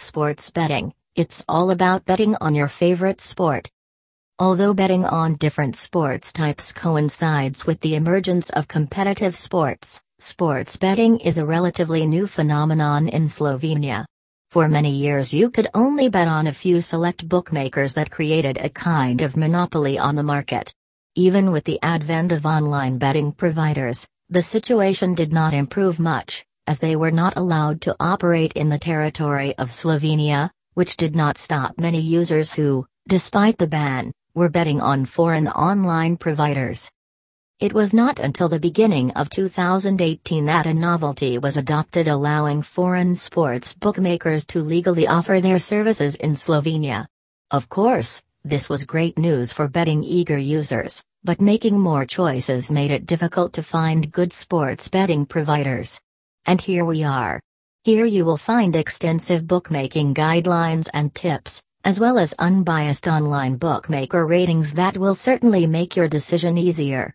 Sports betting, it's all about betting on your favorite sport. Although betting on different sports types coincides with the emergence of competitive sports, sports betting is a relatively new phenomenon in Slovenia. For many years, you could only bet on a few select bookmakers that created a kind of monopoly on the market. Even with the advent of online betting providers, the situation did not improve much, as they were not allowed to operate in the territory of Slovenia, which did not stop many users who, despite the ban, were betting on foreign online providers. It was not until the beginning of 2018 that a novelty was adopted allowing foreign sports bookmakers to legally offer their services in Slovenia. Of course, this was great news for betting eager users, but making more choices made it difficult to find good sports betting providers. And here we are. Here you will find extensive bookmaking guidelines and tips, as well as unbiased online bookmaker ratings that will certainly make your decision easier.